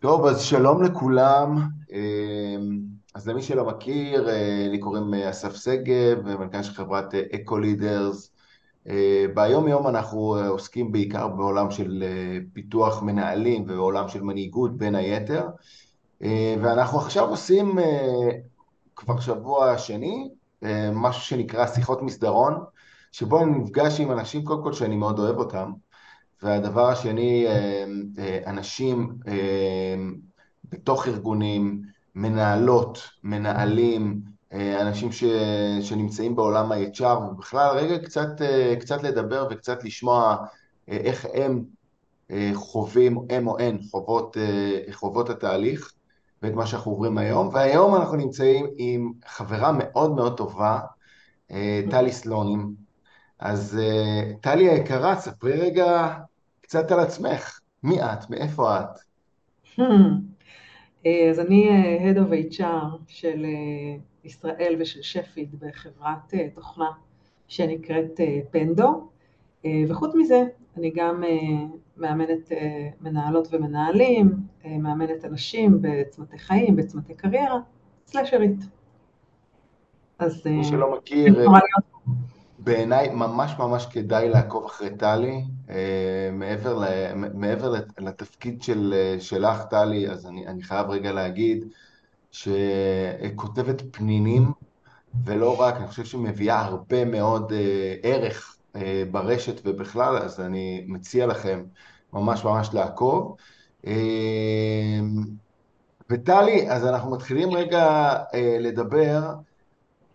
טוב, אז שלום לכולם. אמ, אז למי שלא מכיר, אה, לי קוראים אה, אסף שגב, מנכ"ל של חברת אקו לידרס. ביום יום אנחנו אה, עוסקים בעיקר בעולם של פיתוח מנהלים ובעולם של מנהיגות בין היתר. ואנחנו עכשיו עושים כבר שבוע שני, משהו שנקרא שיחות מסדרון, שבו אני נפגש עם אנשים, קודם כל שאני מאוד אוהב אותם, והדבר השני, אה, אה, אנשים אה, בתוך ארגונים, מנהלות, מנהלים, אנשים ש, שנמצאים בעולם ה-HR, ובכלל רגע קצת, קצת לדבר וקצת לשמוע איך הם חווים, הם או הן חוות, חוות התהליך ואת מה שאנחנו עוברים היום. והיום אנחנו נמצאים עם חברה מאוד מאוד טובה, טלי סלונים. אז טלי היקרה, ספרי רגע קצת על עצמך. מי את? מאיפה את? Hmm. אה, אז אני אה, Head of HR של אה, ישראל ושל שפיד בחברת תוכנה שנקראת פנדו, וחוץ מזה אני גם מאמנת מנהלות ומנהלים, מאמנת אנשים בצמתי חיים, בצמתי קריירה, סלאשרית. אז... מי שלא מכיר, בעיניי ממש ממש כדאי לעקוב אחרי טלי, אה, מעבר, ל, מעבר לתפקיד של, שלך טלי, אז אני, אני חייב רגע להגיד שכותבת פנינים, ולא רק, אני חושב שהיא מביאה הרבה מאוד אה, ערך אה, ברשת ובכלל, אז אני מציע לכם ממש ממש לעקוב. וטלי, אז אנחנו מתחילים רגע לדבר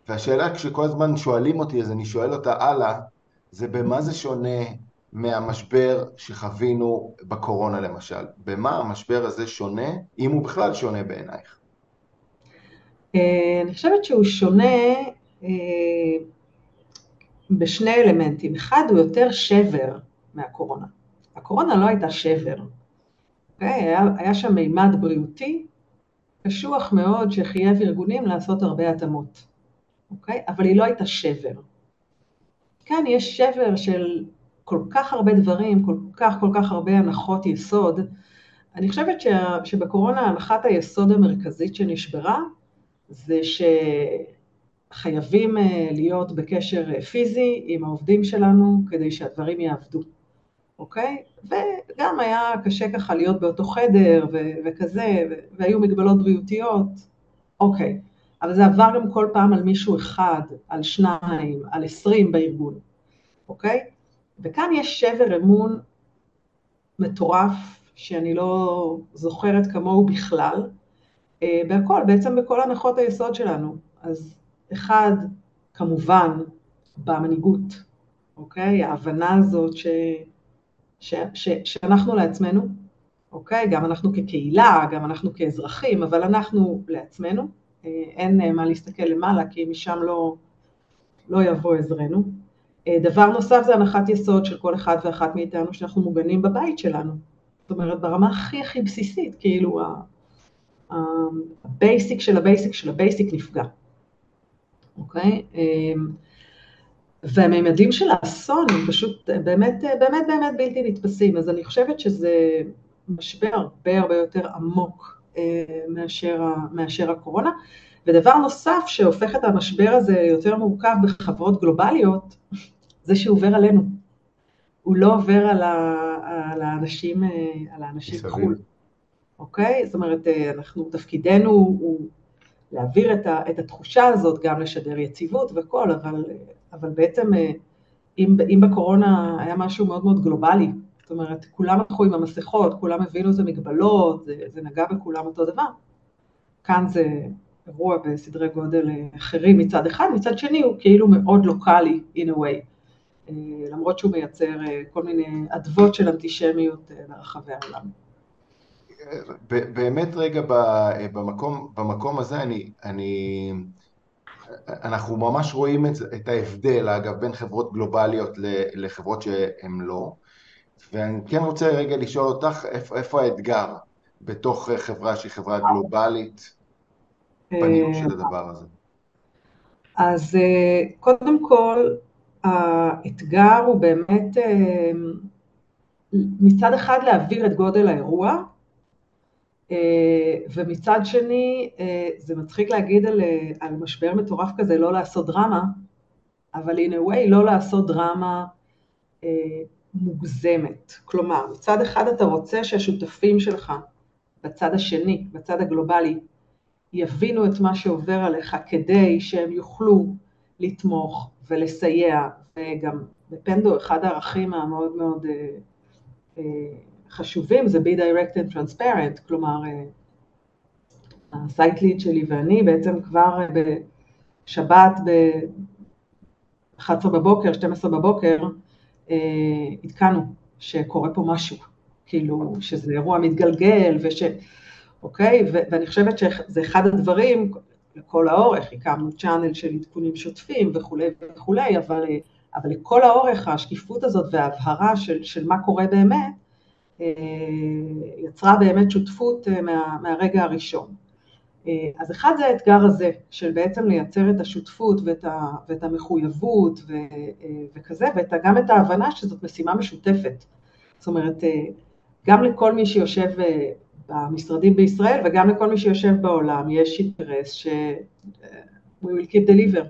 והשאלה כשכל הזמן שואלים אותי, אז אני שואל אותה הלאה, זה במה זה שונה מהמשבר שחווינו בקורונה למשל? במה המשבר הזה שונה, אם הוא בכלל שונה בעינייך? אה, אני חושבת שהוא שונה אה, בשני אלמנטים. אחד הוא יותר שבר מהקורונה. הקורונה לא הייתה שבר. אוקיי? היה, היה שם מימד בריאותי קשוח מאוד שחייב ארגונים לעשות הרבה התאמות. אוקיי? אבל היא לא הייתה שבר. כאן יש שבר של כל כך הרבה דברים, כל כך כל כך הרבה הנחות יסוד. אני חושבת שה, שבקורונה הנחת היסוד המרכזית שנשברה זה שחייבים אה, להיות בקשר אה, פיזי עם העובדים שלנו כדי שהדברים יעבדו, אוקיי? וגם היה קשה ככה להיות באותו חדר ו- וכזה, והיו מגבלות בריאותיות, אוקיי. אבל זה עבר גם כל פעם על מישהו אחד, על שניים, על עשרים בארגון, אוקיי? וכאן יש שבר אמון מטורף, שאני לא זוכרת כמוהו בכלל, אה, בהכל, בעצם בכל הנחות היסוד שלנו. אז אחד, כמובן, במנהיגות, אוקיי? ההבנה הזאת ש, ש, ש, שאנחנו לעצמנו, אוקיי? גם אנחנו כקהילה, גם אנחנו כאזרחים, אבל אנחנו לעצמנו, אין אה, מה להסתכל למעלה, כי משם לא, לא יבוא עזרנו. אה, דבר נוסף זה הנחת יסוד של כל אחד ואחת מאיתנו שאנחנו מוגנים בבית שלנו. זאת אומרת, ברמה הכי הכי בסיסית, כאילו ה basic של ה basic של ה basic נפגע, אוקיי? אה, והמימדים של האסון הם פשוט באמת באמת באמת בלתי נתפסים, אז אני חושבת שזה משבר הרבה הרבה יותר עמוק מאשר, מאשר הקורונה. ודבר נוסף שהופך את המשבר הזה יותר מורכב בחברות גלובליות, זה שהוא עובר עלינו. הוא לא עובר על, ה, על האנשים, על האנשים חו"ל, אוקיי? זאת אומרת, אנחנו, תפקידנו הוא להעביר את, ה, את התחושה הזאת, גם לשדר יציבות וכל, אבל, אבל בעצם אם, אם בקורונה היה משהו מאוד מאוד גלובלי, זאת אומרת, כולם הלכו עם המסכות, כולם הבינו את המגבלות, זה, זה נגע בכולם אותו דבר. כאן זה אירוע בסדרי גודל אחרים מצד אחד, מצד שני הוא כאילו מאוד לוקאלי in a way, אה, למרות שהוא מייצר אה, כל מיני אדוות של אנטישמיות אה, ברחבי העולם. באמת רגע במקום, במקום הזה אני, אני, אנחנו ממש רואים את, את ההבדל אגב בין חברות גלובליות לחברות שהן לא, ואני כן רוצה רגע לשאול אותך איפה, איפה האתגר בתוך חברה שהיא חברה גלובלית בניהול של הדבר הזה. אז אה, קודם כל, האתגר הוא באמת אה, מצד אחד להעביר את גודל האירוע, ומצד שני, זה מצחיק להגיד על, על משבר מטורף כזה לא לעשות דרמה, אבל in a way לא לעשות דרמה מוגזמת. כלומר, מצד אחד אתה רוצה שהשותפים שלך בצד השני, בצד הגלובלי, יבינו את מה שעובר עליך כדי שהם יוכלו לתמוך ולסייע, וגם ב Pendo אחד הערכים המאוד מאוד אה, אה, חשובים זה be direct and transparent, כלומר ה site lead שלי ואני בעצם כבר בשבת ב-11 בבוקר, 12 בבוקר, עדכנו שקורה פה משהו, כאילו שזה אירוע מתגלגל וש... אוקיי? ו- ואני חושבת שזה אחד הדברים, לכל האורך, הקמנו צ'אנל של עדכונים שוטפים וכולי וכולי, אבל, אבל לכל האורך השקיפות הזאת וההבהרה של, של מה קורה באמת, אה, יצרה באמת שותפות אה, מה, מהרגע הראשון. אה, אז אחד זה האתגר הזה, של בעצם לייצר את השותפות ואת, ה, ואת המחויבות ו, וכזה, וגם את ההבנה שזאת משימה משותפת. זאת אומרת, גם לכל מי שיושב במשרדים בישראל וגם לכל מי שיושב בעולם יש אינטרס ש- we will keep deliver.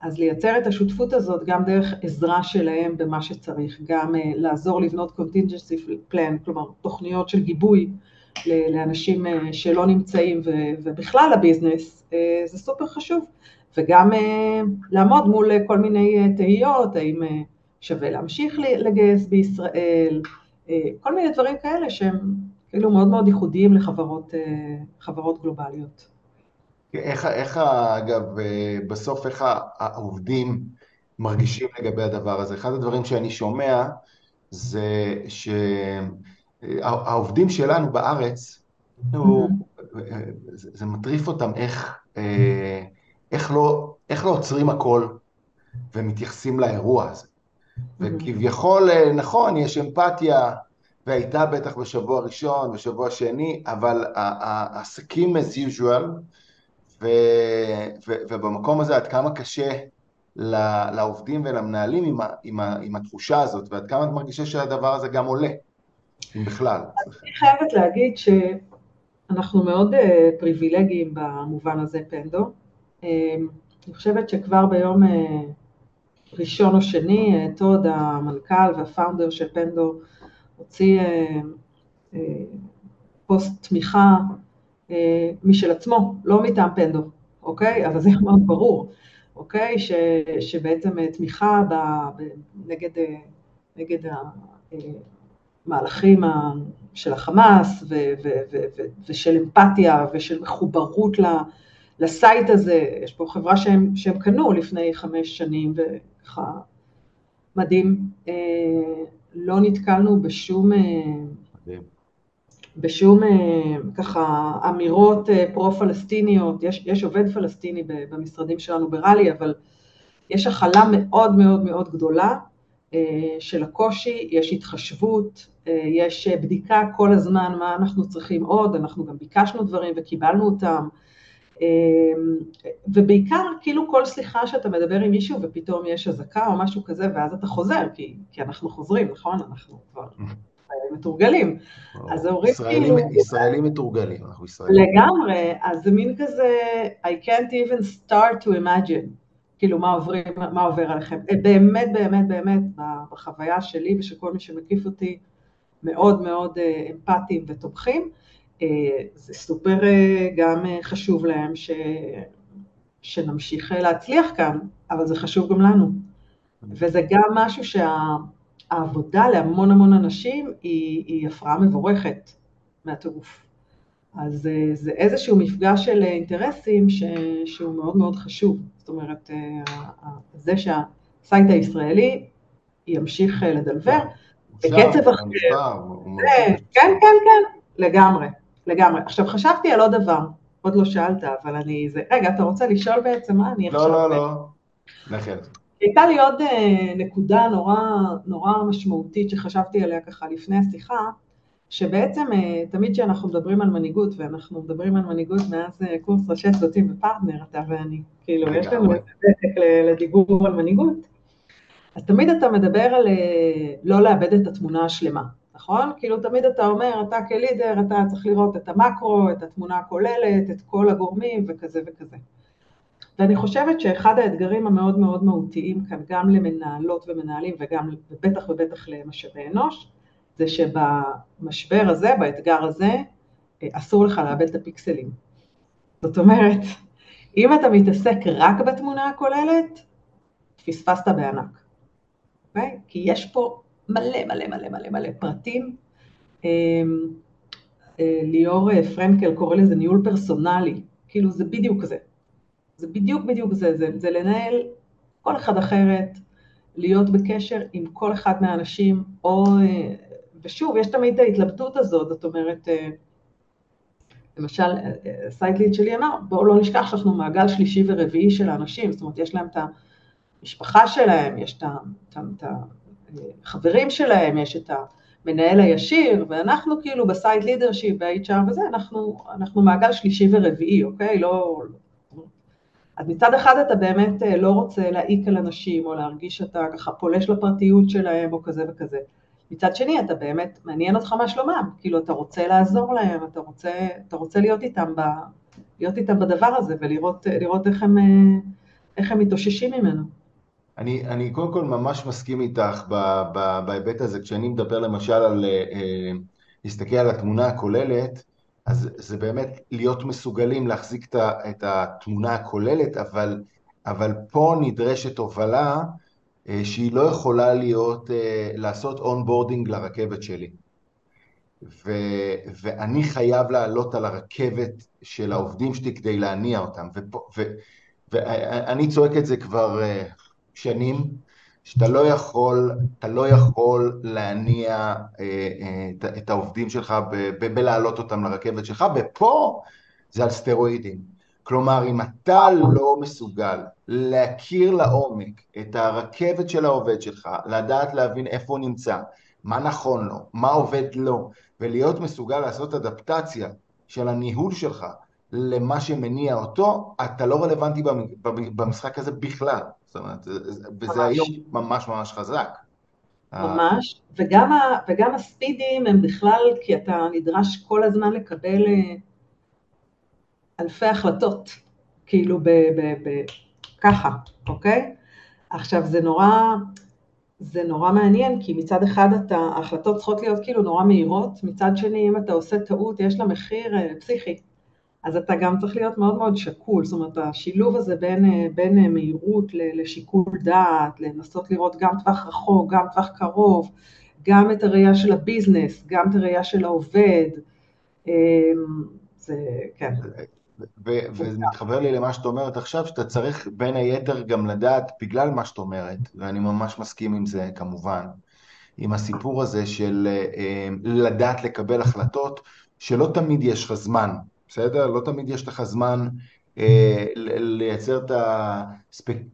אז לייצר את השותפות הזאת גם דרך עזרה שלהם במה שצריך, גם uh, לעזור לבנות contingency plan, כלומר תוכניות של גיבוי לאנשים uh, שלא נמצאים ובכלל הביזנס, uh, זה סופר חשוב, וגם uh, לעמוד מול כל מיני תהיות, האם שווה להמשיך לגייס בישראל, כל מיני דברים כאלה שהם כאילו מאוד מאוד ייחודיים לחברות אה, גלובליות. איך, איך אגב, אה, בסוף איך העובדים מרגישים לגבי הדבר הזה? אחד הדברים שאני שומע זה שהעובדים שלנו בארץ, הוא, זה, זה מטריף אותם איך, אה, איך, לא, איך לא עוצרים הכל ומתייחסים לאירוע הזה. וכביכול, נכון, יש אמפתיה, והייתה בטח בשבוע ראשון, בשבוע שני, אבל העסקים as usual, ו, ו, ובמקום הזה עד כמה קשה לעובדים ולמנהלים עם, ה, עם, ה, עם התחושה הזאת, ועד כמה את מרגישה שהדבר הזה גם עולה, בכלל. אני חייבת להגיד שאנחנו מאוד אה, פריבילגיים במובן הזה, פנדו. אה, אני חושבת שכבר ביום אה, ראשון או שני, טוד, המנכ"ל והפאונדר של פנדו, הוציא פוסט תמיכה משל עצמו, לא מטעם פנדו, אוקיי? אבל זה מאוד ברור, אוקיי? ש, שבעצם תמיכה ב, נגד, נגד המהלכים של החמאס ו, ו, ו, ו, ושל אמפתיה ושל מחוברות לסייט הזה, יש פה חברה שהם, שהם קנו לפני חמש שנים וככה. מדהים. לא נתקלנו בשום, אה, בשום אה, ככה אמירות אה, פרו-פלסטיניות, יש, יש עובד פלסטיני במשרדים שלנו בראלי, אבל יש הכלה מאוד מאוד מאוד גדולה של הקושי, יש התחשבות, יש בדיקה כל הזמן מה אנחנו צריכים עוד, אנחנו גם ביקשנו דברים וקיבלנו אותם, אמ, ובעיקר, כאילו כל שיחה שאתה מדבר עם מישהו ופתאום יש אזעקה או משהו כזה, ואז אתה חוזר, כי, כי אנחנו חוזרים, נכון? אנחנו כבר מתורגלים. אז ההורים כאילו... ישראלים מתורגלים, אנחנו ישראלים. לגמרי, אז זה מין כזה, I can't even start to imagine, כאילו מה, עוברים, מה עובר עליכם. באמת, באמת, באמת, בחוויה שלי ושל כל מי שמקיף אותי, מאוד מאוד אה, אמפתיים ותומכים. אה, זה סופר אה, גם חשוב להם ש... שנמשיך להצליח כאן, אבל זה חשוב גם לנו. וזה גם משהו שהעבודה להמון המון אנשים היא, היא הפרעה מבורכת מהטירוף. אז זה איזשהו מפגש של אינטרסים ש, שהוא מאוד מאוד חשוב. זאת אומרת, זה שהסייט הישראלי ימשיך לדלבר בקצב אחר. כן, כן, כן, לגמרי. לגמרי. עכשיו, חשבתי על עוד דבר, עוד לא שאלת, אבל אני... זה... רגע, אתה רוצה לשאול בעצם מה אני לא, עכשיו... לא, לא, לא. לכן. הייתה לי עוד uh, נקודה נורא, נורא משמעותית שחשבתי עליה ככה לפני השיחה, שבעצם uh, תמיד כשאנחנו מדברים על מנהיגות, ואנחנו מדברים על מנהיגות מאז קורס ראשי צוותים בפרטנר, אתה ואני, כאילו, יש לנו את לדיבור על מנהיגות, אז תמיד אתה מדבר על uh, לא לאבד את התמונה השלמה. נכון? כאילו תמיד אתה אומר, אתה כלידר, אתה צריך לראות את המקרו, את התמונה הכוללת, את כל הגורמים וכזה וכזה. ואני חושבת שאחד האתגרים המאוד מאוד מהותיים כאן, גם למנהלות ומנהלים וגם, ובטח ובטח למשאבי אנוש, זה שבמשבר הזה, באתגר הזה, אסור לך לאבד את הפיקסלים. זאת אומרת, אם אתה מתעסק רק בתמונה הכוללת, פספסת בענק, okay? אוקיי? כי יש פה מלא מלא מלא מלא מלא פרטים. אמ, אה, ליאור אה, פרנקל קורא לזה ניהול פרסונלי, כאילו זה בדיוק זה. זה בדיוק בדיוק זה, זה, זה לנהל כל אחד אחרת, להיות בקשר עם כל אחד מהאנשים, או, אה, ושוב, יש תמיד את ההתלבטות הזאת, זאת אומרת, למשל, סיידליד שלי אמר, בואו לא נשכח שאנחנו מעגל שלישי ורביעי של האנשים, זאת אומרת, יש להם את המשפחה שלהם, יש את, החברים שלהם, יש את המנהל הישיר, ואנחנו כאילו בסייד לידרשיפ, ב-HR וזה, אנחנו, אנחנו מעגל שלישי ורביעי, אוקיי? לא... אז מצד אחד אתה באמת אה, לא רוצה להעיק על אנשים, או להרגיש שאתה ככה פולש לפרטיות שלהם, או כזה וכזה. מצד שני, אתה באמת, מעניין אותך מה שלומם, כאילו אתה רוצה לעזור להם, אתה רוצה, אתה רוצה להיות איתם, ב, להיות איתם בדבר הזה ולראות איך הם, אה, איך הם מתאוששים ממנו. אני, אני קודם כל ממש מסכים איתך בהיבט הזה, כשאני מדבר למשל על אה, אה, להסתכל על התמונה הכוללת, אז זה באמת להיות מסוגלים להחזיק את התמונה הכוללת, אבל, אבל פה נדרשת הובלה אה, שהיא לא יכולה להיות, לעשות onboarding לרכבת שלי. ו, ואני חייב לעלות על הרכבת של העובדים שלי כדי להניע אותם. ופה, ו, ואני צועק את זה כבר שנים, שאתה לא יכול, אתה לא יכול להניע אה, אה, את, את העובדים שלך בלהעלות אותם לרכבת שלך, ופה זה על סטרואידים. כלומר, אם אתה לא מסוגל להכיר לעומק את הרכבת של העובד שלך, לדעת להבין איפה הוא נמצא, מה נכון לו, מה עובד לו, ולהיות מסוגל לעשות אדפטציה של הניהול שלך למה שמניע אותו, אתה לא רלוונטי במשחק הזה בכלל. זאת אומרת, וזה היום ממש ממש חזק. ממש, וגם, ה, וגם הספידים הם בכלל, כי אתה נדרש כל הזמן לקבל אה, אלפי החלטות, כאילו ב, ב, ב, ככה, אוקיי? עכשיו זה נורא, זה נורא מעניין, כי מצד אחד אתה, ההחלטות צריכות להיות כאילו נורא מהירות, מצד שני אם אתה עושה טעות יש לה מחיר אה, פסיכי. אז אתה גם צריך להיות מאוד מאוד שקול, זאת אומרת השילוב הזה בין, בין מהירות לשיקול דעת, לנסות לראות גם טווח רחוק, גם טווח קרוב, גם את הראייה של הביזנס, גם את הראייה של העובד, אמ, זה, כן. וזה מתחבר לי למה שאת אומרת עכשיו, שאתה צריך בין היתר גם לדעת, בגלל מה שאת אומרת, ואני ממש מסכים עם זה כמובן, עם הסיפור הזה של אה, לדעת לקבל החלטות, שלא תמיד יש לך זמן בסדר? לא תמיד יש לך זמן אה, לייצר את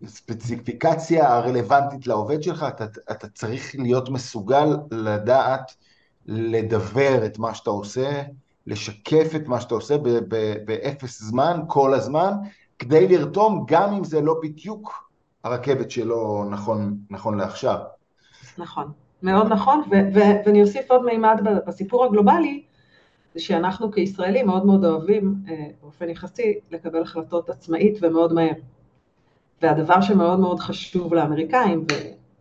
הספציפיקציה הרלוונטית לעובד שלך, אתה, אתה צריך להיות מסוגל לדעת לדבר את מה שאתה עושה, לשקף את מה שאתה עושה באפס זמן, כל הזמן, כדי לרתום, גם אם זה לא בדיוק הרכבת שלו נכון, נכון לעכשיו. נכון, מאוד נכון, ואני אוסיף עוד מימד בסיפור הגלובלי, זה שאנחנו כישראלים מאוד מאוד אוהבים אה, באופן יחסי לקבל החלטות עצמאית ומאוד מהר. והדבר שמאוד מאוד חשוב לאמריקאים,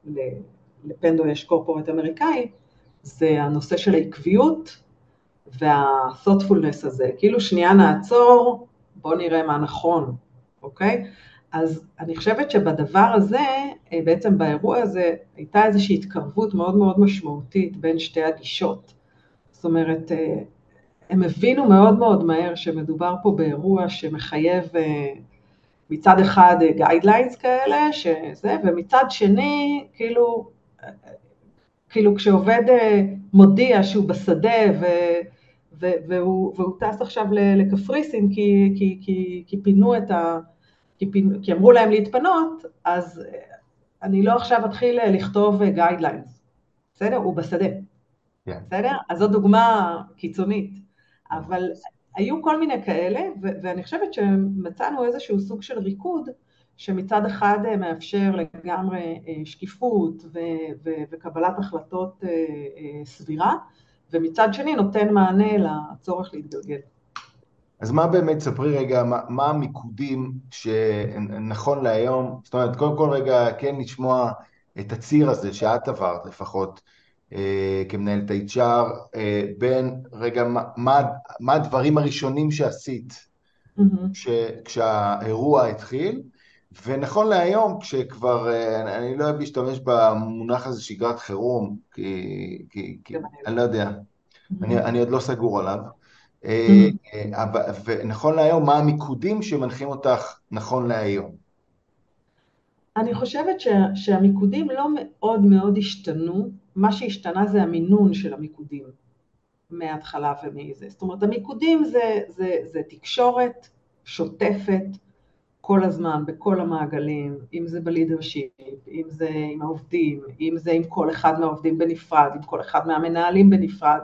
ולפנדו יש קורפורט אמריקאי, זה הנושא של העקביות וה-thoughtfulness הזה, כאילו שנייה נעצור, בואו נראה מה נכון, אוקיי? אז אני חושבת שבדבר הזה, אה, בעצם באירוע הזה, הייתה איזושהי התקרבות מאוד מאוד משמעותית בין שתי הגישות. זאת אומרת, אה, הם הבינו מאוד מאוד מהר שמדובר פה באירוע שמחייב אה, מצד אחד guidelines כאלה, שזה, ומצד שני, כאילו, כאילו כשעובד אה, מודיע שהוא בשדה ו, ו, והוא, והוא טס עכשיו לקפריסין כי, כי, כי, כי פינו את ה... כי, פינו, כי אמרו להם להתפנות, אז אה, אני לא עכשיו אתחיל לכתוב guidelines, בסדר? הוא בשדה, yeah. כן. בסדר? אז זו דוגמה קיצונית. אבל היו כל מיני כאלה, ואני חושבת שמצאנו איזשהו סוג של ריקוד, שמצד אחד מאפשר לגמרי שקיפות וקבלת החלטות סבירה, ומצד שני נותן מענה לצורך להתגלגל. אז מה באמת, ספרי רגע, מה, מה המיקודים שנכון להיום, זאת אומרת, קודם כל רגע כן לשמוע את הציר הזה שאת עברת לפחות אה, כמנהלת HR, אה, בין רגע, מה, מה, הדברים הראשונים שעשית mm-hmm. כשהאירוע התחיל, ונכון להיום, כשכבר, אה, אני לא אוהב להשתמש במונח הזה שגרת חירום, כי, כי, כי אני לא יודע, mm-hmm. אני, אני עוד לא סגור עליו. אה, אה, ונכון להיום, מה המיקודים שמנחים אותך נכון להיום? אני חושבת שה, שהמיקודים לא מאוד מאוד השתנו, מה שהשתנה זה המינון של המיקודים מההתחלה ומזה. זאת אומרת, המיקודים זה, זה, זה תקשורת שוטפת כל הזמן, בכל המעגלים, אם זה בלידרשיפ, אם זה עם העובדים, אם זה עם כל אחד מהעובדים בנפרד, עם כל אחד מהמנהלים בנפרד,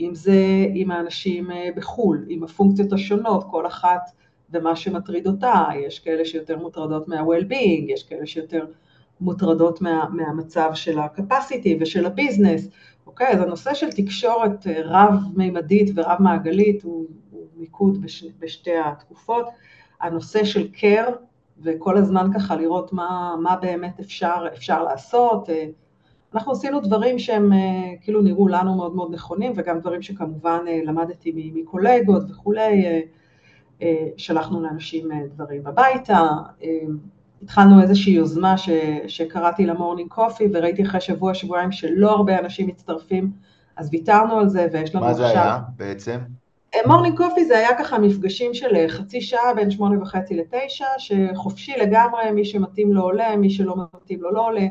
אם זה עם האנשים אה, בחו"ל, עם הפונקציות השונות, כל אחת ומה שמטריד אותה, יש כאלה שיותר מוטרדות מה-well-being, יש כאלה שיותר מוטרדות מה, מהמצב של ה-capacity ושל הביזנס, אוקיי? אז הנושא של תקשורת אה, רב-מימדית ורב-מעגלית הוא, הוא מיקוד בש, בשתי התקופות. הנושא של care, וכל הזמן ככה לראות מה, מה באמת אפשר, אפשר לעשות, אה, אנחנו עשינו דברים שהם אה, כאילו נראו לנו מאוד מאוד נכונים, וגם דברים שכמובן למדתי מקולגות וכולי, שלחנו לאנשים דברים הביתה, התחלנו איזושהי יוזמה ש, שקראתי לה morning coffee, וראיתי אחרי שבוע, שבועיים שלא הרבה אנשים מצטרפים, אז ויתרנו על זה, ויש לנו עכשיו... מה זה היה בעצם? morning coffee זה היה ככה מפגשים של חצי שעה בין שמונה וחצי לתשע, שחופשי לגמרי, מי שמתאים לו עולה, מי שלא מתאים לו לא עולה.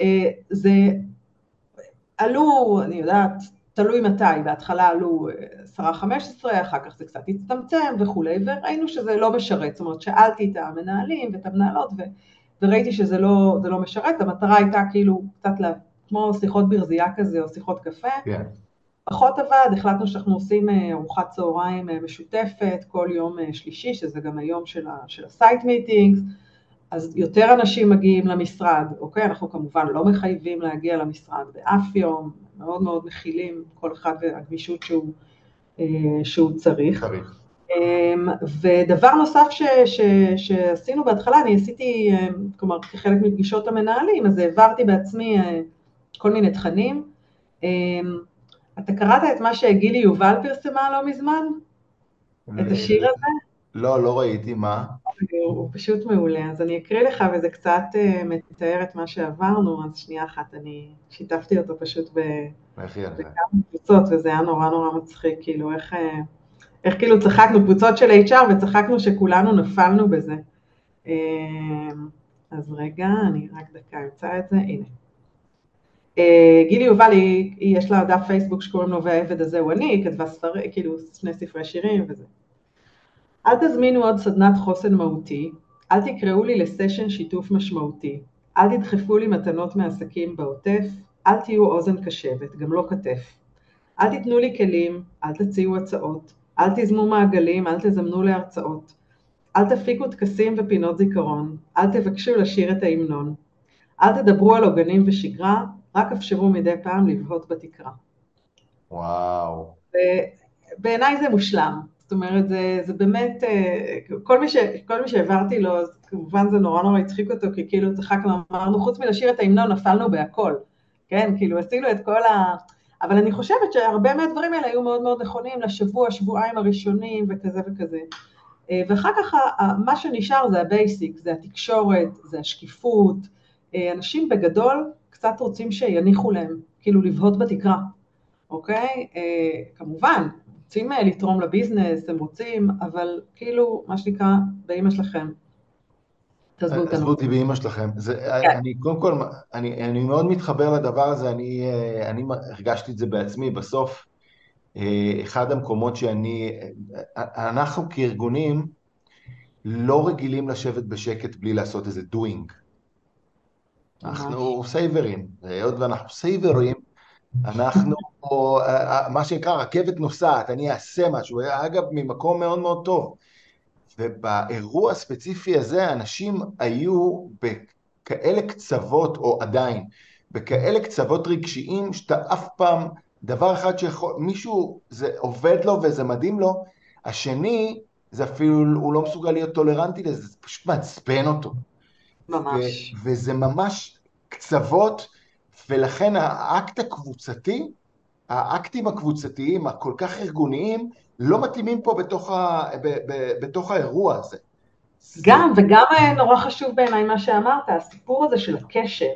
אה, זה עלו, אני יודעת, תלוי מתי, בהתחלה עלו 10-15, אחר כך זה קצת הצטמצם וכולי, וראינו שזה לא משרת, זאת אומרת שאלתי את המנהלים ואת המנהלות ו, וראיתי שזה לא, לא משרת, המטרה הייתה כאילו קצת לה, כמו שיחות ברזייה כזה או שיחות קפה, yeah. כן. פחות עבד, החלטנו שאנחנו עושים אה, ארוחת צהריים אה, משותפת כל יום שלישי, שזה גם היום של ה site meetings, אז יותר אנשים מגיעים למשרד, אוקיי? אנחנו כמובן לא מחייבים להגיע למשרד באף יום, מאוד מאוד מכילים כל אחד והגמישות שהוא, אה, שהוא צריך. צריך. אמ, ודבר נוסף ש, ש, שעשינו בהתחלה, אני עשיתי, אה, כלומר כחלק מפגישות המנהלים, אז העברתי בעצמי אה, כל מיני תכנים. אמ, אתה קראת את מה שגילי יובל פרסמה לא מזמן? את השיר הזה? לא, לא ראיתי, מה? הוא פשוט מעולה. אז אני אקריא לך, וזה קצת אה, מתאר את מה שעברנו, אז שנייה אחת, אני שיתפתי אותו פשוט בכמה קבוצות, וזה היה נורא נורא מצחיק, כאילו איך, אה, איך כאילו צחקנו, קבוצות של HR, וצחקנו שכולנו נפלנו בזה. אה, אז רגע, אני רק דקה אמצא את זה, הנה. גילי יובל, היא, יש לה דף פייסבוק שקוראים לו והעבד הזה הוא אני, היא כתבה ספרי, כאילו שני ספרי שירים וזה. אל תזמינו עוד סדנת חוסן מהותי, אל תקראו לי לסשן שיתוף משמעותי, אל תדחפו לי מתנות מעסקים בעוטף, אל תהיו אוזן קשבת, גם לא כתף. אל תיתנו לי כלים, אל תציעו הצעות, אל תזמו מעגלים, אל תזמנו להרצאות. אל תפיקו טקסים ופינות זיכרון, אל תבקשו לשיר את ההמנון. אל תדברו על עוגנים ושגרה, רק אפשרו מדי פעם לבהות בתקרה. וואו. בעיניי זה מושלם. אומרת, זה, זה באמת, אה, כל מי, ש, כל מי שהעברתי לו, אז כמובן זה נורא נורא הצחיק אותו, כי כאילו צחקנו, אמרנו, חוץ מלשיר את ההמנון, נפלנו בהכל, כן? כאילו עשינו את כל ה... אבל אני חושבת שהרבה מהדברים האלה היו מאוד מאוד נכונים לשבוע, שבועיים הראשונים וכזה וכזה. אה, ואחר כך מה שנשאר זה ה basic, זה התקשורת, זה השקיפות. אה, אנשים בגדול קצת רוצים שיניחו להם, כאילו לבהות בתקרה, אוקיי? כמובן, רוצים אה, לתרום לביזנס, הם רוצים, אבל כאילו, מה שנקרא, באימא שלכם. תעזבו אותנו. עזבו אותי באימא שלכם. זה, כן. אני קודם כל, אני, אני מאוד מתחבר לדבר הזה, אני, אה, אני הרגשתי את זה בעצמי. בסוף, אה, אחד המקומות שאני, אנחנו כארגונים לא רגילים לשבת בשקט בלי לעשות איזה doing. אנחנו סייברים, היות ואנחנו סייברים, אנחנו, אה, אה, מה שנקרא רכבת נוסעת, אני אעשה משהו, אגב, ממקום מאוד מאוד טוב. ובאירוע הספציפי הזה אנשים היו בכאלה קצוות, או עדיין, בכאלה קצוות רגשיים שאתה אף פעם, דבר אחד שיכול, מישהו, זה עובד לו וזה מדהים לו, השני, זה אפילו, הוא לא מסוגל להיות טולרנטי לזה, זה פשוט מעצבן אותו. ממש. ו- וזה ממש קצוות, ולכן האקט הקבוצתי, האקטים הקבוצתיים הכל כך ארגוניים, לא מתאימים פה בתוך, ה, ב, ב, בתוך האירוע הזה. גם, וגם אה, נורא חשוב בעיניי מה שאמרת, הסיפור הזה של הקשב,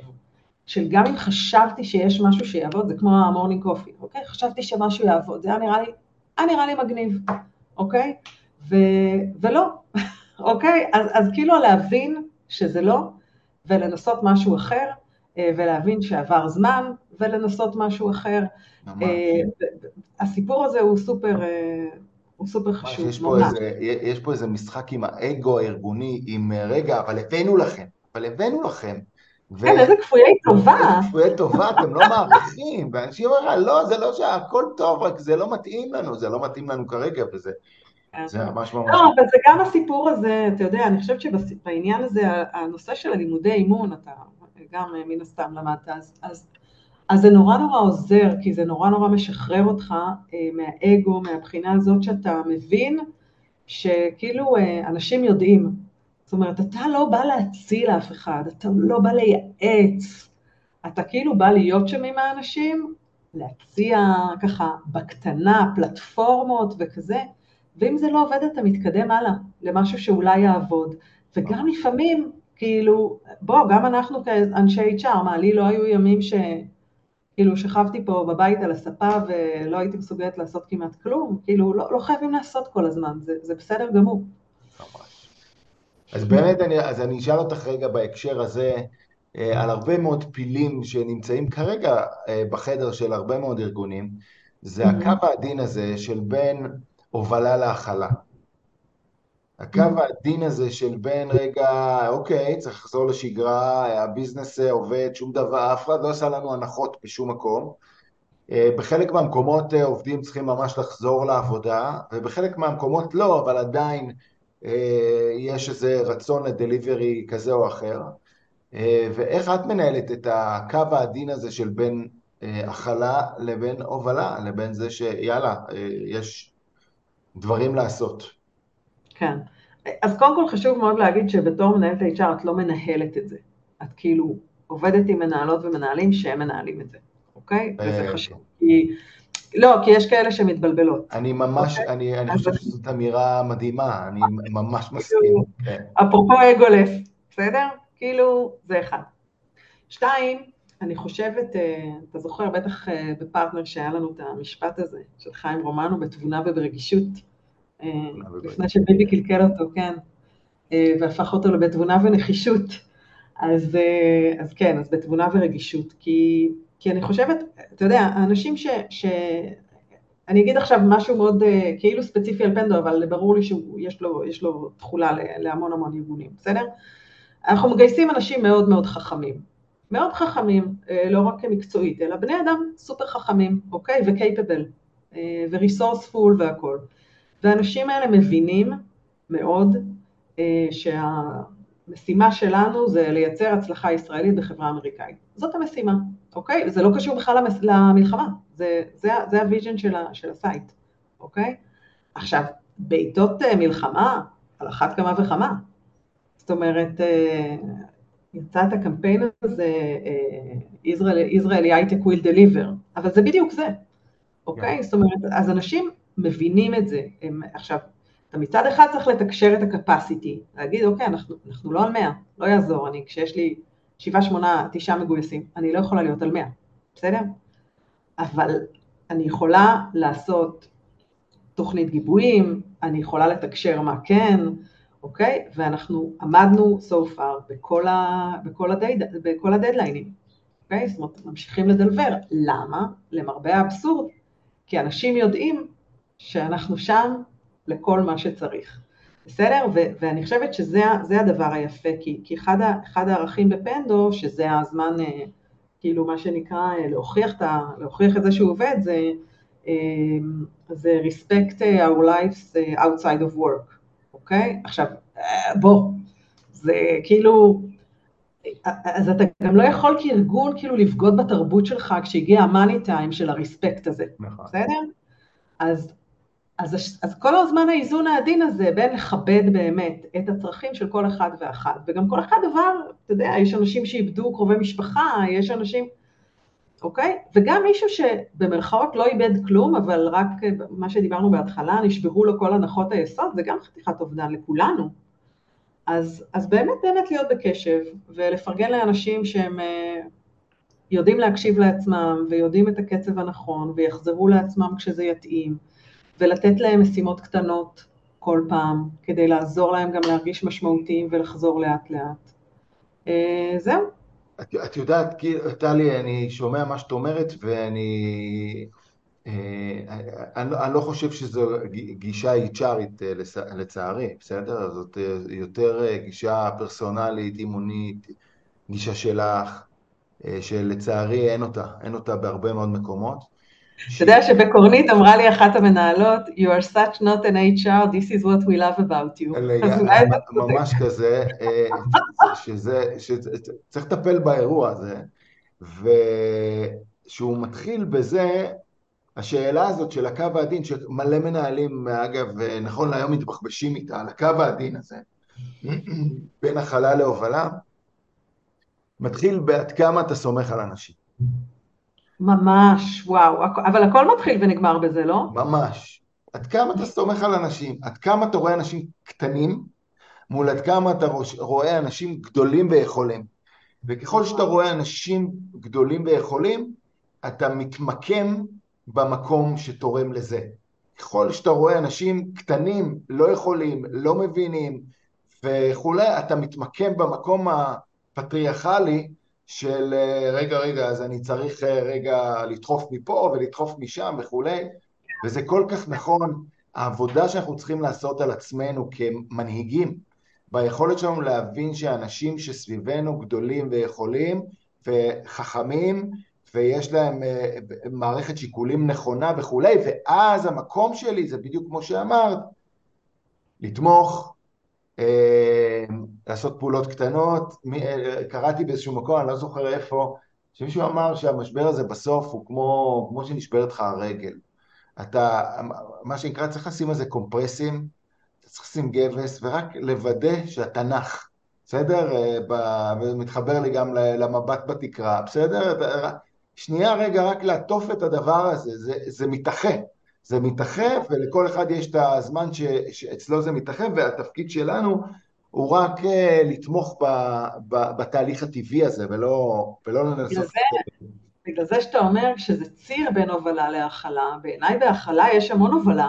של גם אם חשבתי שיש משהו שיעבוד, זה כמו ה morning coffee, אוקיי? חשבתי שמשהו יעבוד, זה היה נראה לי, היה נראה לי מגניב, אוקיי? ו, ולא, אוקיי? אז, אז כאילו להבין שזה לא, ולנסות משהו אחר, ולהבין שעבר זמן, ולנסות משהו אחר. ממש. אה, הסיפור הזה הוא סופר, אה, הוא סופר חשוב. יש פה, איזה, יש פה איזה משחק עם האגו הארגוני, עם רגע, אבל הבאנו לכם, אבל הבאנו לכם. ו... כן, איזה כפויי טובה. כפויי טובה, אתם לא מעריכים, ואנשים אומרים, לא, זה לא שהכל טוב, רק זה לא מתאים לנו, זה לא מתאים לנו כרגע, וזה כן. זה ממש ממש... לא, אבל זה גם הסיפור הזה, אתה יודע, אני חושבת שבעניין הזה, הנושא של הלימודי אימון, אתה גם מן הסתם למדת, אז, אז אז זה נורא נורא עוזר, כי זה נורא נורא משחרר אותך אה, מהאגו, מהבחינה הזאת שאתה מבין שכאילו אה, אנשים יודעים. זאת אומרת, אתה לא בא להציל אף אחד, אתה לא בא לייעץ, אתה כאילו בא להיות שם עם האנשים, להציע ככה בקטנה פלטפורמות וכזה, ואם זה לא עובד אתה מתקדם הלאה למשהו שאולי יעבוד. וגם לפעמים, כאילו, בוא, גם אנחנו כאנשי HR, מה, לי לא היו ימים ש... כאילו שכבתי פה בבית על הספה ולא הייתי מסוגלת לעשות כמעט כלום, כאילו לא, לא חייבים לעשות כל הזמן, זה, זה בסדר גמור. אז באמת, אני, אז אני אשאל אותך רגע בהקשר הזה, אה, על הרבה מאוד פילים שנמצאים כרגע אה, בחדר של הרבה מאוד ארגונים, זה mm-hmm. הקו העדין הזה של בין הובלה להכלה. הקו העדין הזה של בין רגע, אוקיי, צריך לחזור לשגרה, הביזנס עובד, שום דבר, אף אחד לא עשה לנו הנחות בשום מקום. אה, בחלק מהמקומות אה, עובדים צריכים ממש לחזור לעבודה, ובחלק מהמקומות לא, אבל עדיין אה, יש איזה רצון לדליברי כזה או אחר. ואיך את מנהלת את הקו העדין הזה של בין הכלה לבין הובלה, לבין זה שיאללה, יש דברים לעשות? כן. אז קודם כל חשוב מאוד להגיד שבתור מנהלת HR את לא מנהלת את זה. את כאילו עובדת עם מנהלות ומנהלים שהם מנהלים את זה, אוקיי? וזה אה, חשוב. כי... לא, כי יש כאלה שמתבלבלות. אני ממש, אוקיי? אני, אני חושב שזאת אמירה מדהימה, אני ממש כאילו, מסכים. כן. אפרופו אגולף, בסדר? כאילו, זה אחד. שתיים, אני חושבת, אה, אתה זוכר בטח אה, בפרטנר שהיה לנו את המשפט הזה, של חיים רומנו, בתבונה וברגישות. אה, לפני שביבי קלקל אותו, כן, אה, והפך אותו לבתבונה ונחישות. אז, אה, אז כן, אז בתבונה ורגישות, כי, כי אני חושבת, אתה יודע, האנשים ש, ש... אני אגיד עכשיו משהו מאוד כאילו ספציפי על פנדו, אבל ברור לי שיש לו, לו תכולה להמון המון ארגונים, בסדר? אנחנו מגייסים אנשים מאוד מאוד חכמים, מאוד חכמים, לא רק מקצועית, אלא בני אדם סופר חכמים, אוקיי? וקייפבל, וריסורספול והכול. והאנשים האלה מבינים מאוד אה, שהמשימה שלנו זה לייצר הצלחה ישראלית בחברה אמריקאית. זאת המשימה, אוקיי? זה לא קשור בכלל למלחמה, זה, זה, זה ה vision של, של ה site, אוקיי? עכשיו, בעיתות אה, מלחמה, על אחת כמה וכמה. זאת אומרת, אה, יצא את הקמפיין הזה, Israeli high-tech will deliver, אבל זה בדיוק זה, אוקיי? Yeah. זאת אומרת, אז אנשים מבינים את זה. הם, עכשיו, אתה מצד אחד צריך לתקשר את ה capacity, להגיד, אוקיי, אנחנו, אנחנו לא על 100, לא יעזור, אני, כשיש לי 7, 8, 9 מגויסים, אני לא יכולה להיות על 100, בסדר? אבל אני יכולה לעשות תוכנית גיבויים, אני יכולה לתקשר מה כן, אוקיי? ואנחנו עמדנו so far בכל, ה, בכל, הדד, בכל הדדליינים, אוקיי? זאת אומרת, ממשיכים לדלבר. למה? למרבה האבסורד, כי אנשים יודעים שאנחנו שם לכל מה שצריך. בסדר? ו- ואני חושבת שזה הדבר היפה, כי, כי אחד, ה- אחד הערכים בפנדו, שזה הזמן, אה, כאילו מה שנקרא, אה, להוכיח, את ה- להוכיח את זה שהוא עובד, זה, אה, זה respect our lives outside of work, אוקיי? עכשיו, בוא, זה כאילו, אז אתה גם לא יכול כארגון כאילו לבגוד בתרבות שלך כשהגיע המאני טיים של הרספקט הזה, נכון. בסדר? אז, אז, אז כל הזמן האיזון העדין הזה בין לכבד באמת את הצרכים של כל אחד ואחת, וגם כל אחד עבר, אתה יודע, יש אנשים שאיבדו קרובי משפחה, יש אנשים, אוקיי? וגם מישהו שבמרכאות לא איבד כלום, אבל רק מה שדיברנו בהתחלה, נשברו לו כל הנחות היסוד, זה גם חתיכת אובדן לכולנו. אז, אז באמת באמת להיות בקשב ולפרגן לאנשים שהם אה, יודעים להקשיב לעצמם ויודעים את הקצב הנכון ויחזרו לעצמם כשזה יתאים ולתת להם משימות קטנות כל פעם כדי לעזור להם גם להרגיש משמעותיים ולחזור לאט לאט. אה, זהו. את, את יודעת, טלי, אני שומע מה שאת אומרת ואני אה, אני, אני לא חושב שזו גישה HRית אה, לצערי, בסדר? זאת אה, יותר גישה פרסונלית, אימונית, גישה שלך, שלצערי אין אותה, אין אותה בהרבה מאוד מקומות. אתה יודע שבקורנית אמרה לי אחת המנהלות, You are such not an HR, this is what we love about you. ממש כזה, שזה, שצריך לטפל באירוע הזה, ושהוא מתחיל בזה השאלה הזאת של הקו העדין, שמלא מנהלים, אגב, נכון להיום מתבחבשים איתה, על הקו העדין הזה, בין הכלה להובלה, מתחיל בעד כמה אתה סומך על אנשים. ממש, וואו, אבל הכל מתחיל ונגמר בזה, לא? ממש. עד כמה אתה סומך על אנשים, עד כמה אתה רואה אנשים קטנים, מול עד כמה אתה רואה אנשים גדולים ויכולים. וככל שאתה רואה אנשים גדולים ויכולים, אתה מתמקם במקום שתורם לזה. ככל שאתה רואה אנשים קטנים, לא יכולים, לא מבינים וכולי, אתה מתמקם במקום הפטריארכלי של רגע, רגע, אז אני צריך רגע לדחוף מפה ולדחוף משם וכולי, וזה כל כך נכון, העבודה שאנחנו צריכים לעשות על עצמנו כמנהיגים, ביכולת שלנו להבין שאנשים שסביבנו גדולים ויכולים וחכמים ויש להם אה, מערכת שיקולים נכונה וכולי, ואז המקום שלי זה בדיוק כמו שאמרת, לתמוך, אה, לעשות פעולות קטנות, אה, קראתי באיזשהו מקום, אני לא זוכר איפה, שמישהו אמר שהמשבר הזה בסוף הוא כמו, כמו שנשברת לך הרגל. אתה, מה שנקרא, צריך לשים איזה קומפרסים, אתה צריך לשים גבס, ורק לוודא שאתה נח, בסדר? ומתחבר לי גם למבט בתקרה, בסדר? שנייה רגע רק לעטוף את הדבר הזה, זה, זה מתאחה, זה מתאחה ולכל אחד יש את הזמן שאצלו זה מתאחה והתפקיד שלנו הוא רק uh, לתמוך ב, ב, בתהליך הטבעי הזה ולא, ולא לנסות... בגלל זה שאתה אומר שזה ציר בין הובלה להכלה, בעיניי בהכלה יש המון הובלה,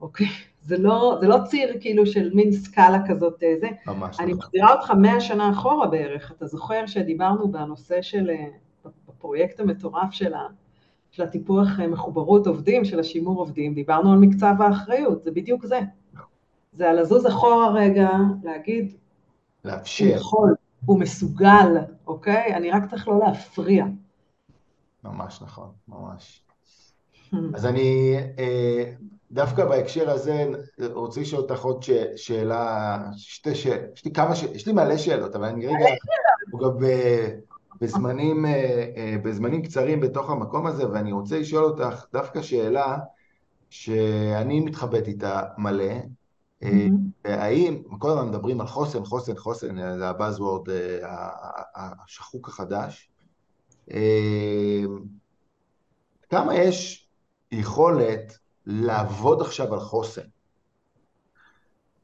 אוקיי? זה לא, זה לא ציר כאילו של מין סקאלה כזאת, אה, זה. ממש אני נכון. מחזירה אותך מאה שנה אחורה בערך, אתה זוכר שדיברנו בנושא של אה, בפרויקט המטורף של, ה, של הטיפוח אה, מחוברות עובדים, של השימור עובדים, דיברנו על מקצב האחריות, זה בדיוק זה. זה על לזוז אחורה רגע, להגיד, לאפשר. הוא יכול, הוא מסוגל, אוקיי? אני רק צריך לא להפריע. ממש נכון, ממש. Hmm. אז אני אה, דווקא בהקשר הזה רוצה לשאול אותך עוד שאלה, שתי שאלות, יש לי כמה שאלות, יש לי מלא שאלות, אבל אני רגע, הוא גם בזמנים, אה, אה, בזמנים קצרים בתוך המקום הזה, ואני רוצה לשאול אותך דווקא שאלה שאני מתחבט איתה מלא, mm-hmm. האם, כל הזמן מדברים על חוסן, חוסן, חוסן, זה הבאזוורד השחוק החדש, כמה יש יכולת לעבוד עכשיו על חוסן?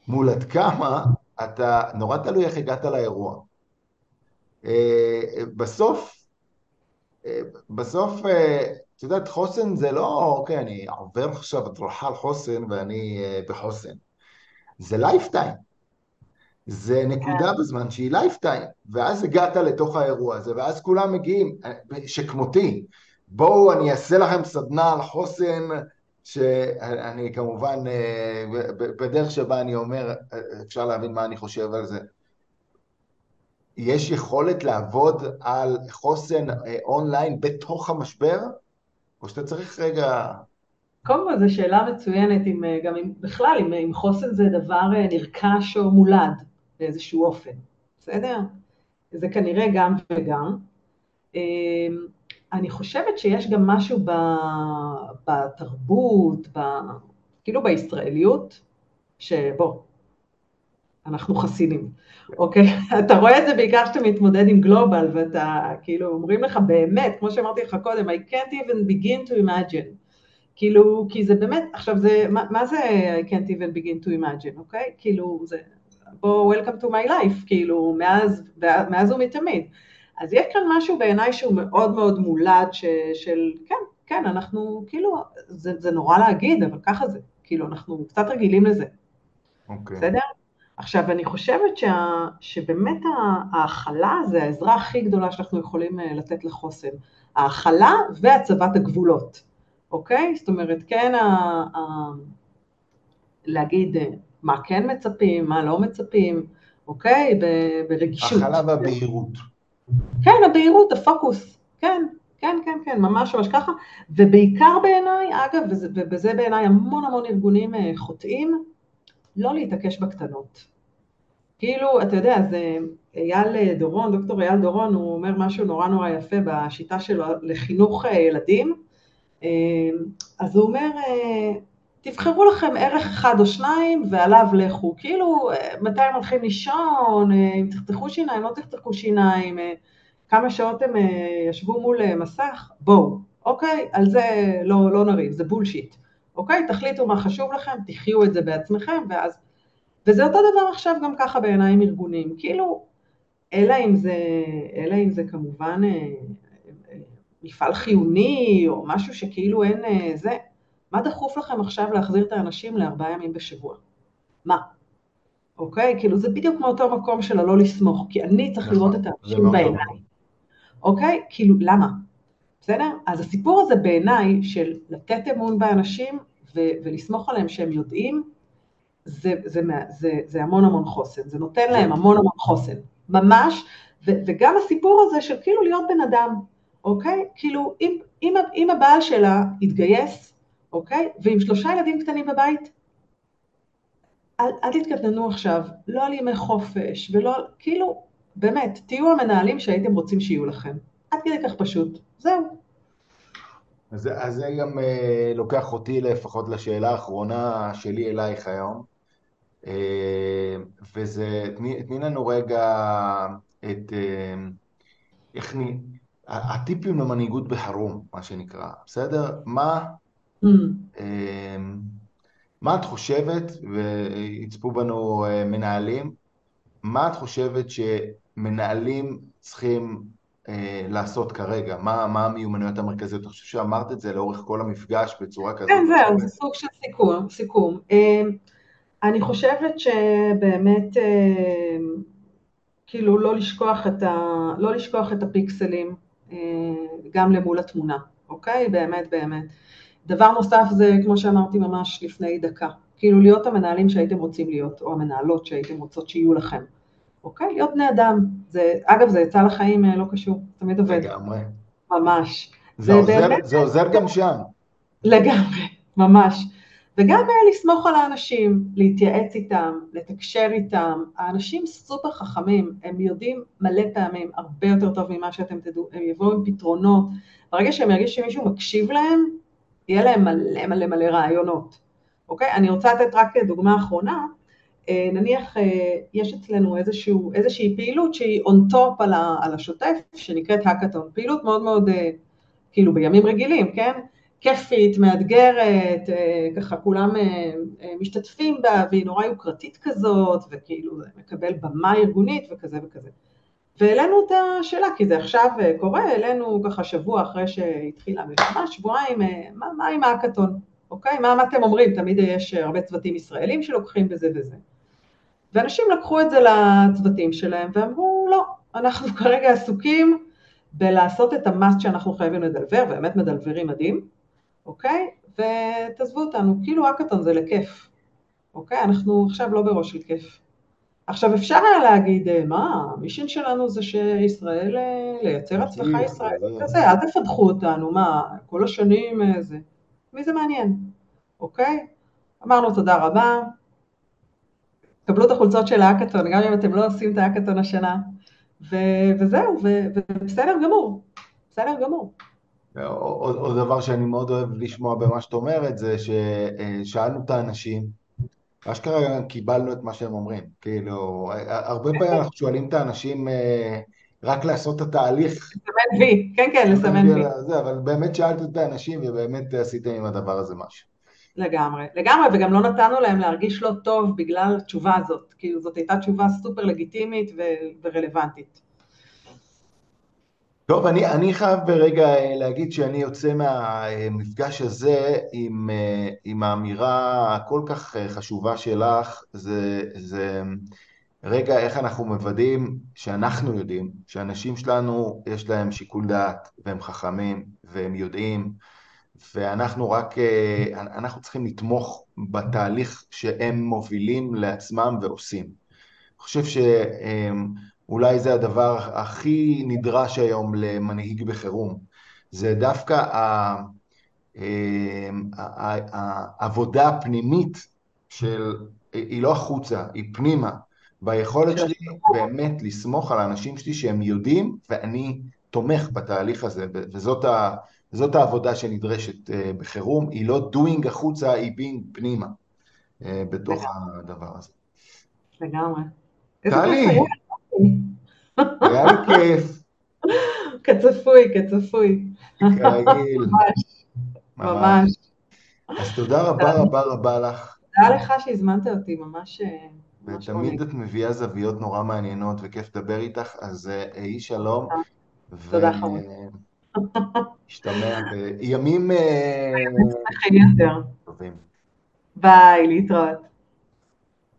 מול עד כמה אתה, נורא תלוי איך הגעת לאירוע. אה, בסוף, אה, בסוף, אה, את יודעת, חוסן זה לא, אוקיי, אני עובר עכשיו הדרכה על חוסן ואני בחוסן. זה lifetime. זה נקודה כן. בזמן שהיא lifetime, ואז הגעת לתוך האירוע הזה, ואז כולם מגיעים, שכמותי, בואו אני אעשה לכם סדנה על חוסן, שאני כמובן, בדרך שבה אני אומר, אפשר להבין מה אני חושב על זה. יש יכולת לעבוד על חוסן אה, אונליין בתוך המשבר, או שאתה צריך רגע קודם כל זו שאלה מצוינת, אם, גם אם בכלל, אם, אם חוסן זה דבר נרכש או מולד באיזשהו אופן, בסדר? זה כנראה גם וגם. אני חושבת שיש גם משהו בתרבות, ב, כאילו בישראליות, שבוא, אנחנו חסינים, אוקיי? אתה רואה את זה בעיקר כשאתה מתמודד עם גלובל, ואתה, כאילו, אומרים לך באמת, כמו שאמרתי לך קודם, I can't even begin to imagine. כאילו, כי זה באמת, עכשיו זה, מה, מה זה I can't even begin to imagine, אוקיי? כאילו, זה, בוא, welcome to my life, כאילו, מאז, מאז ומתמיד. אז יש כאן משהו בעיניי שהוא מאוד מאוד מולד, ש, של, כן, כן, אנחנו, כאילו, זה, זה נורא להגיד, אבל ככה זה, כאילו, אנחנו קצת רגילים לזה. אוקיי. בסדר? עכשיו, אני חושבת שה, שבאמת ההכלה זה העזרה הכי גדולה שאנחנו יכולים אה, לתת לחוסן. ההכלה והצבת הגבולות, אוקיי? זאת אומרת, כן, ה, ה, להגיד אה, מה כן מצפים, מה לא מצפים, אוקיי? ברגישות. הכלה והבהירות. כן, הבהירות, הפוקוס, כן, כן, כן, כן, ממש ממש ככה, ובעיקר בעיניי, אגב, וזה, ובזה בעיניי המון המון ארגונים אה, חוטאים, לא להתעקש בקטנות. כאילו, אתה יודע, זה אייל דורון, דוקטור אייל דורון, הוא אומר משהו נורא נורא יפה בשיטה שלו לחינוך אה, ילדים, אה, אז הוא אומר, תבחרו לכם ערך אחד או שניים ועליו לכו, כאילו מתי הם הולכים לישון, אם תחתכו שיניים, לא תחתכו שיניים, כמה שעות הם ישבו מול מסך, בואו, אוקיי? על זה לא, לא נריב, זה בולשיט, אוקיי? תחליטו מה חשוב לכם, תחיו את זה בעצמכם, ואז... וזה אותו דבר עכשיו גם ככה בעיניי עם ארגונים, כאילו, אלא אם זה, אלא אם זה כמובן מפעל חיוני, או משהו שכאילו אין זה, מה דחוף לכם עכשיו להחזיר את האנשים לארבעה ימים בשבוע? מה? אוקיי? כאילו זה בדיוק מאותו מקום של הלא לסמוך, כי אני צריך נכון, לראות את האנשים בעיניים. אוקיי? כאילו, למה? בסדר? אז הסיפור הזה בעיניי של לתת אמון באנשים ו- ולסמוך עליהם שהם יודעים, זה, זה, זה, זה, זה המון המון חוסן, זה נותן להם המון המון חוסן, ממש, ו- וגם הסיפור הזה של כאילו להיות בן אדם, אוקיי? כאילו, אם, אם, אם הבעל שלה יתגייס, אוקיי? ועם שלושה ילדים קטנים בבית, אל, אל תתקטננו עכשיו, לא על ימי חופש, ולא, כאילו, באמת, תהיו המנהלים שהייתם רוצים שיהיו לכם. עד כדי כך פשוט. זהו. אז, זה גם אה, לוקח אותי לפחות לשאלה האחרונה שלי אלייך היום. אה, וזה, תני, תני לנו רגע את, אה, איך. הטיפים למנהיגות בחרום, מה שנקרא, בסדר? מה, mm. אה, מה את חושבת, ויצפו בנו אה, מנהלים, מה את חושבת שמנהלים צריכים אה, לעשות כרגע? מה, מה המיומנויות המרכזיות? אני חושב שאמרת את זה לאורך כל המפגש בצורה כזאת. כן, זהו, זה סוג של סיכום. סיכום. אה, אני חושבת שבאמת, אה, כאילו, לא לשכוח את, ה, לא לשכוח את הפיקסלים גם למול התמונה, אוקיי? באמת, באמת. דבר נוסף זה, כמו שאמרתי ממש לפני דקה, כאילו להיות המנהלים שהייתם רוצים להיות, או המנהלות שהייתם רוצות שיהיו לכם. אוקיי? להיות בני אדם. זה, אגב, זה יצא לחיים אה, לא קשור, תמיד עובד. לגמרי. ממש. זה, עוזר, באמת... זה עוזר גם שם. לגמרי, ממש. וגם לסמוך על האנשים, להתייעץ איתם, לתקשר איתם. האנשים סופר חכמים, הם יודעים מלא פעמים הרבה יותר טוב ממה שאתם תדעו, הם יבואו עם פתרונות. ברגע שהם ירגישו שמישהו מקשיב להם, יהיה להם מלא מלא מלא רעיונות. אוקיי? אני רוצה לתת רק דוגמה אחרונה. אה, נניח אה, יש אצלנו איזשהו, איזושהי פעילות שהיא on top על, על השוטף, שנקראת האקתון, פעילות מאוד מאוד, אה, כאילו בימים רגילים, כן? כיפית, מאתגרת, ככה כולם משתתפים בה, והיא נורא יוקרתית כזאת, וכאילו מקבל במה ארגונית וכזה וכזה. והעלינו את השאלה, כי זה עכשיו קורה, העלינו ככה שבוע אחרי שהתחילה המלחמה, שבועיים, מה, מה עם האקתון, אוקיי? מה, מה אתם אומרים? תמיד יש הרבה צוותים ישראלים שלוקחים בזה וזה. ואנשים לקחו את זה לצוותים שלהם ואמרו, לא, אנחנו כרגע עסוקים בלעשות את המאסט שאנחנו חייבים לדלבר, באמת מדלברים מדהים, אוקיי? ותעזבו אותנו, כאילו האקתון זה לכיף, אוקיי? אנחנו עכשיו לא בראש של כיף. עכשיו אפשר היה להגיד, אה, מה, המישן שלנו זה שישראל, אה, לייצר הצלחה ישראלית כזה, אל תפתחו אותנו, מה, כל השנים אה, זה. מי זה מעניין? אוקיי? אמרנו תודה רבה, קבלו את החולצות של האקתון, גם אם אתם לא עושים את האקתון השנה, ו- וזהו, ו- ובסדר גמור, בסדר גמור. עוד, עוד דבר שאני מאוד אוהב לשמוע במה שאת אומרת, זה ששאלנו את האנשים, אשכרה קיבלנו את מה שהם אומרים. כאילו, הרבה פעמים אנחנו שואלים את האנשים אה, רק לעשות את התהליך. לסמן וי, כן, כן, לסמן וי. אבל באמת שאלת את האנשים ובאמת עשיתם עם הדבר הזה משהו. לגמרי, לגמרי, וגם לא נתנו להם להרגיש לא טוב בגלל התשובה הזאת. כאילו, זאת הייתה תשובה סופר לגיטימית ורלוונטית. טוב, אני, אני חייב ברגע אה, להגיד שאני יוצא מהמפגש הזה עם, אה, עם האמירה הכל כך אה, חשובה שלך, זה, זה רגע איך אנחנו מוודאים שאנחנו יודעים, שאנשים שלנו יש להם שיקול דעת והם חכמים והם יודעים ואנחנו רק, אנחנו צריכים לתמוך בתהליך שהם מובילים לעצמם ועושים. אני חושב ש... אולי זה הדבר הכי נדרש היום למנהיג בחירום. זה דווקא אמ, העבודה הפנימית של, היא לא החוצה, היא פנימה, ביכולת שלי באמת לסמוך על האנשים שלי שהם יודעים ואני תומך בתהליך הזה, וזאת ה, זאת העבודה שנדרשת אה, בחירום, היא לא doing החוצה, היא being פנימה אה, בתוך הדבר הזה. לגמרי. טלי, היה לי כיף. כצפוי, כצפוי. כרגיל. ממש. ממש. אז תודה רבה רבה רבה לך. תודה לך שהזמנת אותי, ממש... ותמיד את מביאה זוויות נורא מעניינות וכיף לדבר איתך, אז יהי אה, שלום. תודה חמוד. השתמע בימים... טובים. ביי, להתראות.